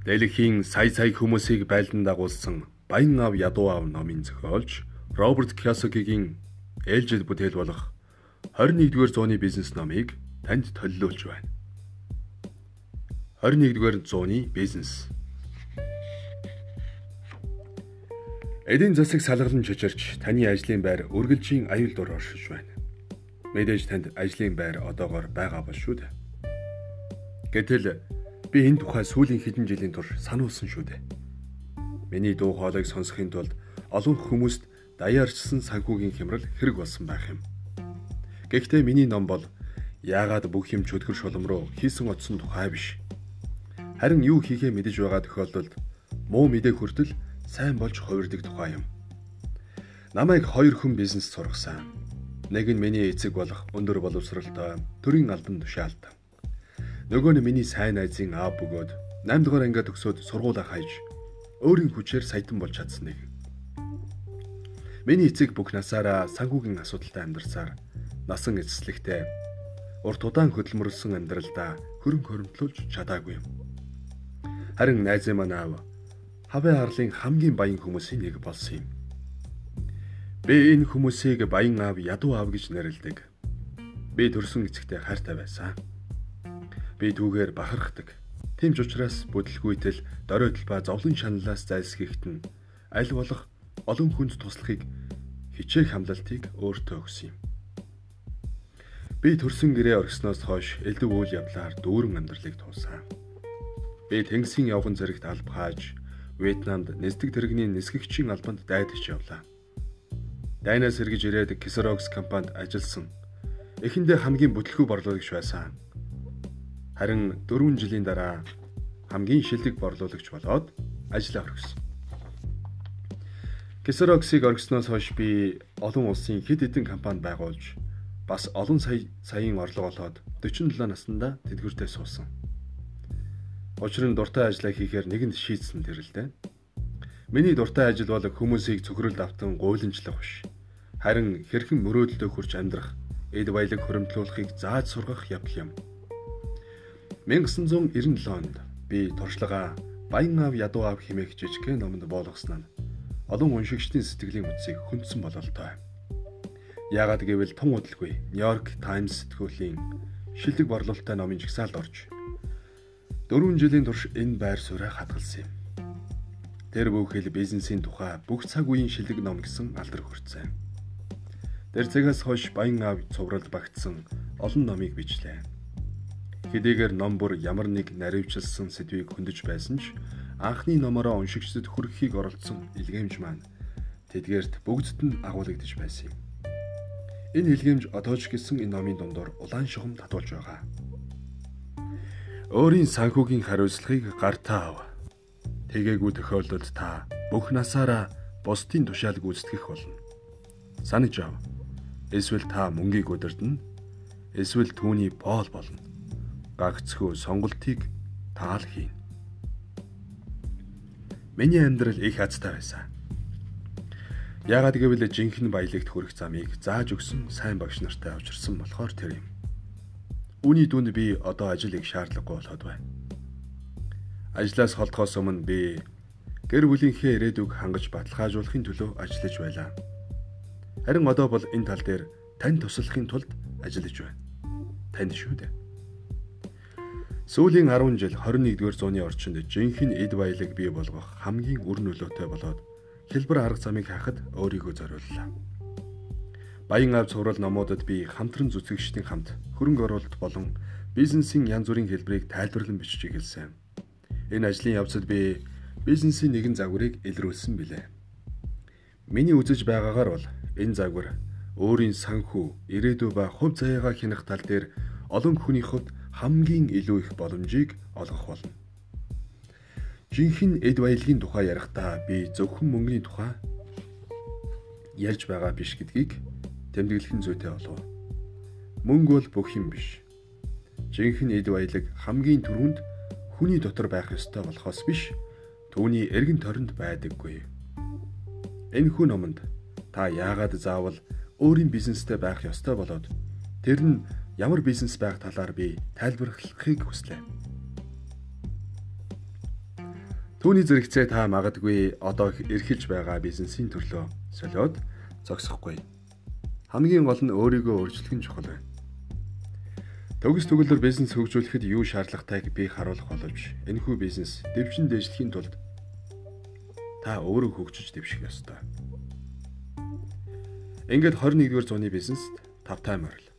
Дэлхийн сая сая хүмүүсийг байлдан дагуулсан Баян аав ядуу аав номын зохиолч Роберт Киосокигийн ээлжид бүтээл болох 21-р зууны бизнес номыг танд төлөвлөж байна. 21-р зууны бизнес. Эдийн засаг салгалан чичирч таны ажлын байр үргэлжийн аюул дур оршиж байна. Мэдээж танд ажлын байр одоогоор байгаа бол шүү дээ. Гэтэл Би энэ тухай сүүлийн хэдэн жилийн турш сануулсан шүү дээ. Миний дуу хоолойг сонсохын тулд олон хүмүүст даяарчсан санхүүгийн хямрал хэрэг болсон байх юм. Гэхдээ миний ном бол яагаад бүх юм чөтгөр шулам руу хийсэн утсан тухай биш. Харин юу хийхээ мэдэж байгаа тохиолдолд муу мэдээ хүртэл сайн болж хувирдаг тухай юм. Намайг хоёр хүн бизнес сургасан. Нэг нь миний эцэг болох өндөр боловсралтай төрийн албан тушаалтай. Нөгөө нь миний сайн найзын аав бөгөөд 8 дугаар ангиа төгсөөд сургуулаа хайж өөрийн хүчээр саятан болж чадсан нэг. Миний эцэг бүх насаараа санхүүгийн асуудалтай амьдарсаар насан эцэслэгтээ урт удаан хөдөлмөрлсөн амьдралдаа хөрөнгө хөрөмтлүүлж чадаагүй. Харин найзын маань аав хавын арлын хамгийн баян хүмүүсийн нэг болсон юм. Би энэ хүмүүсийг баян аав ядуу аав гэж нэрлэдэг. Би төрсөн эцэгтэй хайртай байсан би түүгээр бахархдаг. Тийм ч учраас бүдэлгүйтэл дорой талбай зовлон шаналлаас зайлсхийхт нь аль болох олон хүнд туслахыг хичээх хамлалтыг өөртөө өгсөн юм. Би төрсөн гэрээ оргисноос хойш элдв үйл явдлаар дүүрэн амьдралыг туулсан. Би Тэнгисийн явган зэрэгт албахааж Вьетнамд нэстэг тэрэгний нисгэгчийн албанд дайдагч явлаа. Дайнаас сэргэж ирээд Кесерокс компанид ажилласан. Эхэндээ хамгийн бүтлэхүү борлуулагч байсан. Харин 4 жилийн дараа хамгийн шилдэг борлуулагч болоод ажиллаа орхисон. Кесероксыг оргисноос хойш би олон улсын хэд хэдэн компани байгуулж бас олон сая саяын орлого олоод 47 наснда тэдгүртээ суусан. Учир нь дуртай ажиллаа хийхээр нэгэнд шийдсэн тэр л дээ. Миний дуртай ажил бол хүмүүсийг цөхрөлд автан гуйламжлах биш. Харин хэрхэн мөрөөдөлтөд хүрч амьдрах, эд баялаг хөрөмтлүүлэхийг зааж сургах явдал юм. 1997 онд би туршлага Баян аав ядуу аав хэмээх жижигхэн номонд боолгосноо олон уншигчдын сэтгэлийн үдсийг хүндсэн бололтой. Яагаад гэвэл тун удалгүй Нью-Йорк Таймс сэтгүүлийн шилдэг борлуулалттай номын жагсаалд орж 4 жилийн турш энэ байр сууриа хадгалсан юм. Тэр бүхэл бизнесийн тухай бүх цаг үеийн шилдэг ном гэсэн алдар хүртсэн. Тэр цагаас хойш Баян аав цувралд багтсан олон номыг бичлээ. Хэдийгээр ном бүр ямар нэг наривчилсан сэдвийг хөндөж байсан ч анхны номороо уншигчдад хүргэхийг оролцсон илгээмж маань тэдгээрт бүгдд нь агуулгадж байсан юм. Энэ илгээмж одоо ч гэсэн энэ номын дундор улаан шугам татуулж байгаа. Өөрийн санхүүгийн хариуцлагыг гартаа ав. Тэгээгүй тохиолдолд та бүх насаараа бусдын тушаалг гүйцэтгэх болно. Санаж ав. Эсвэл та мөнгийг өдөрдөн, эсвэл түүний боол болно гагцхүү сонголтыг таал хийн. Миний амьдрал их азтай байсан. Яагаад гэвэл жинхэнэ баялагт хүрэх замыг зааж өгсөн сайн багш нартай уулзсан болохоор тэр юм. Үүний дүнд би одоо ажил их шаардлагагүй болоод байна. Ажлаас холдохоос өмнө би гэр бүлийнхээ ирээдүг хангаж баталгаажуулахын төлөө ажиллаж байлаа. Харин одоо бол энэ тал дээр тань туслахын тулд ажиллаж байна. Танд шүү дээ. Сүүлийн 10 жил 21-р зууны орчинд жинхэнэ эд баялаг бий болгох хамгийн үр нөлөөтэй болоод хэлбэр арга замыг хаахад өөрийгөө зориуллаа. Баян аав цуврал номуудад би хамтран зүтгэгчдийн хамт хөрөнгө оруулалт болон бизнесийн янз бүрийн хэлбэрийг тайлбарлан бичиж эхэлсэн. Энэ ажлын явцад би бизнесийн нэгэн загварыг илрүүлсэн билээ. Миний үзэж байгаагаар бол энэ загвар өөрийн санхүү, ирээдүй ба хувь заяагаа хянах тал дээр олон хүний хувьд хамгийн илүү их боломжийг олгох болно. Жинхэнэ эд баялагын тухай ярихдаа би зөвхөн мөнгөний тухай ярьж байгаа биш гэдгийг тэмдэглэхэн зүйтэй болов. Мөнгө бол бүх юм биш. Жинхэнэ эд баялаг хамгийн түрүүнд хүний дотор байх ёстой болохоос биш түүний эргэн тойронд байдаггүй. Энэ хүн номонд та яагаад заавал өөрийн бизнестэй байх ёстой болоод тэр нь ямар бизнес байх талаар би тайлбарлахыг хүслээ. Түүний зэрэгцээ та магадгүй одоо эрхэлж байгаа бизнесийн төрлөө солиод зогсохгүй. Хамгийн гол нь өөрийгөө өөрчлөх нь чухал байна. Төгс төгөлдөр бизнес хөгжүүлэхэд юу шаардлагатайг би харуулах боловч энэхүү бизнес дэвшин дэвшлэхийн тулд та өөрөө хөгжиж дэвших ёстой. Ингээд 21-р зууны бизнест тавтай морил.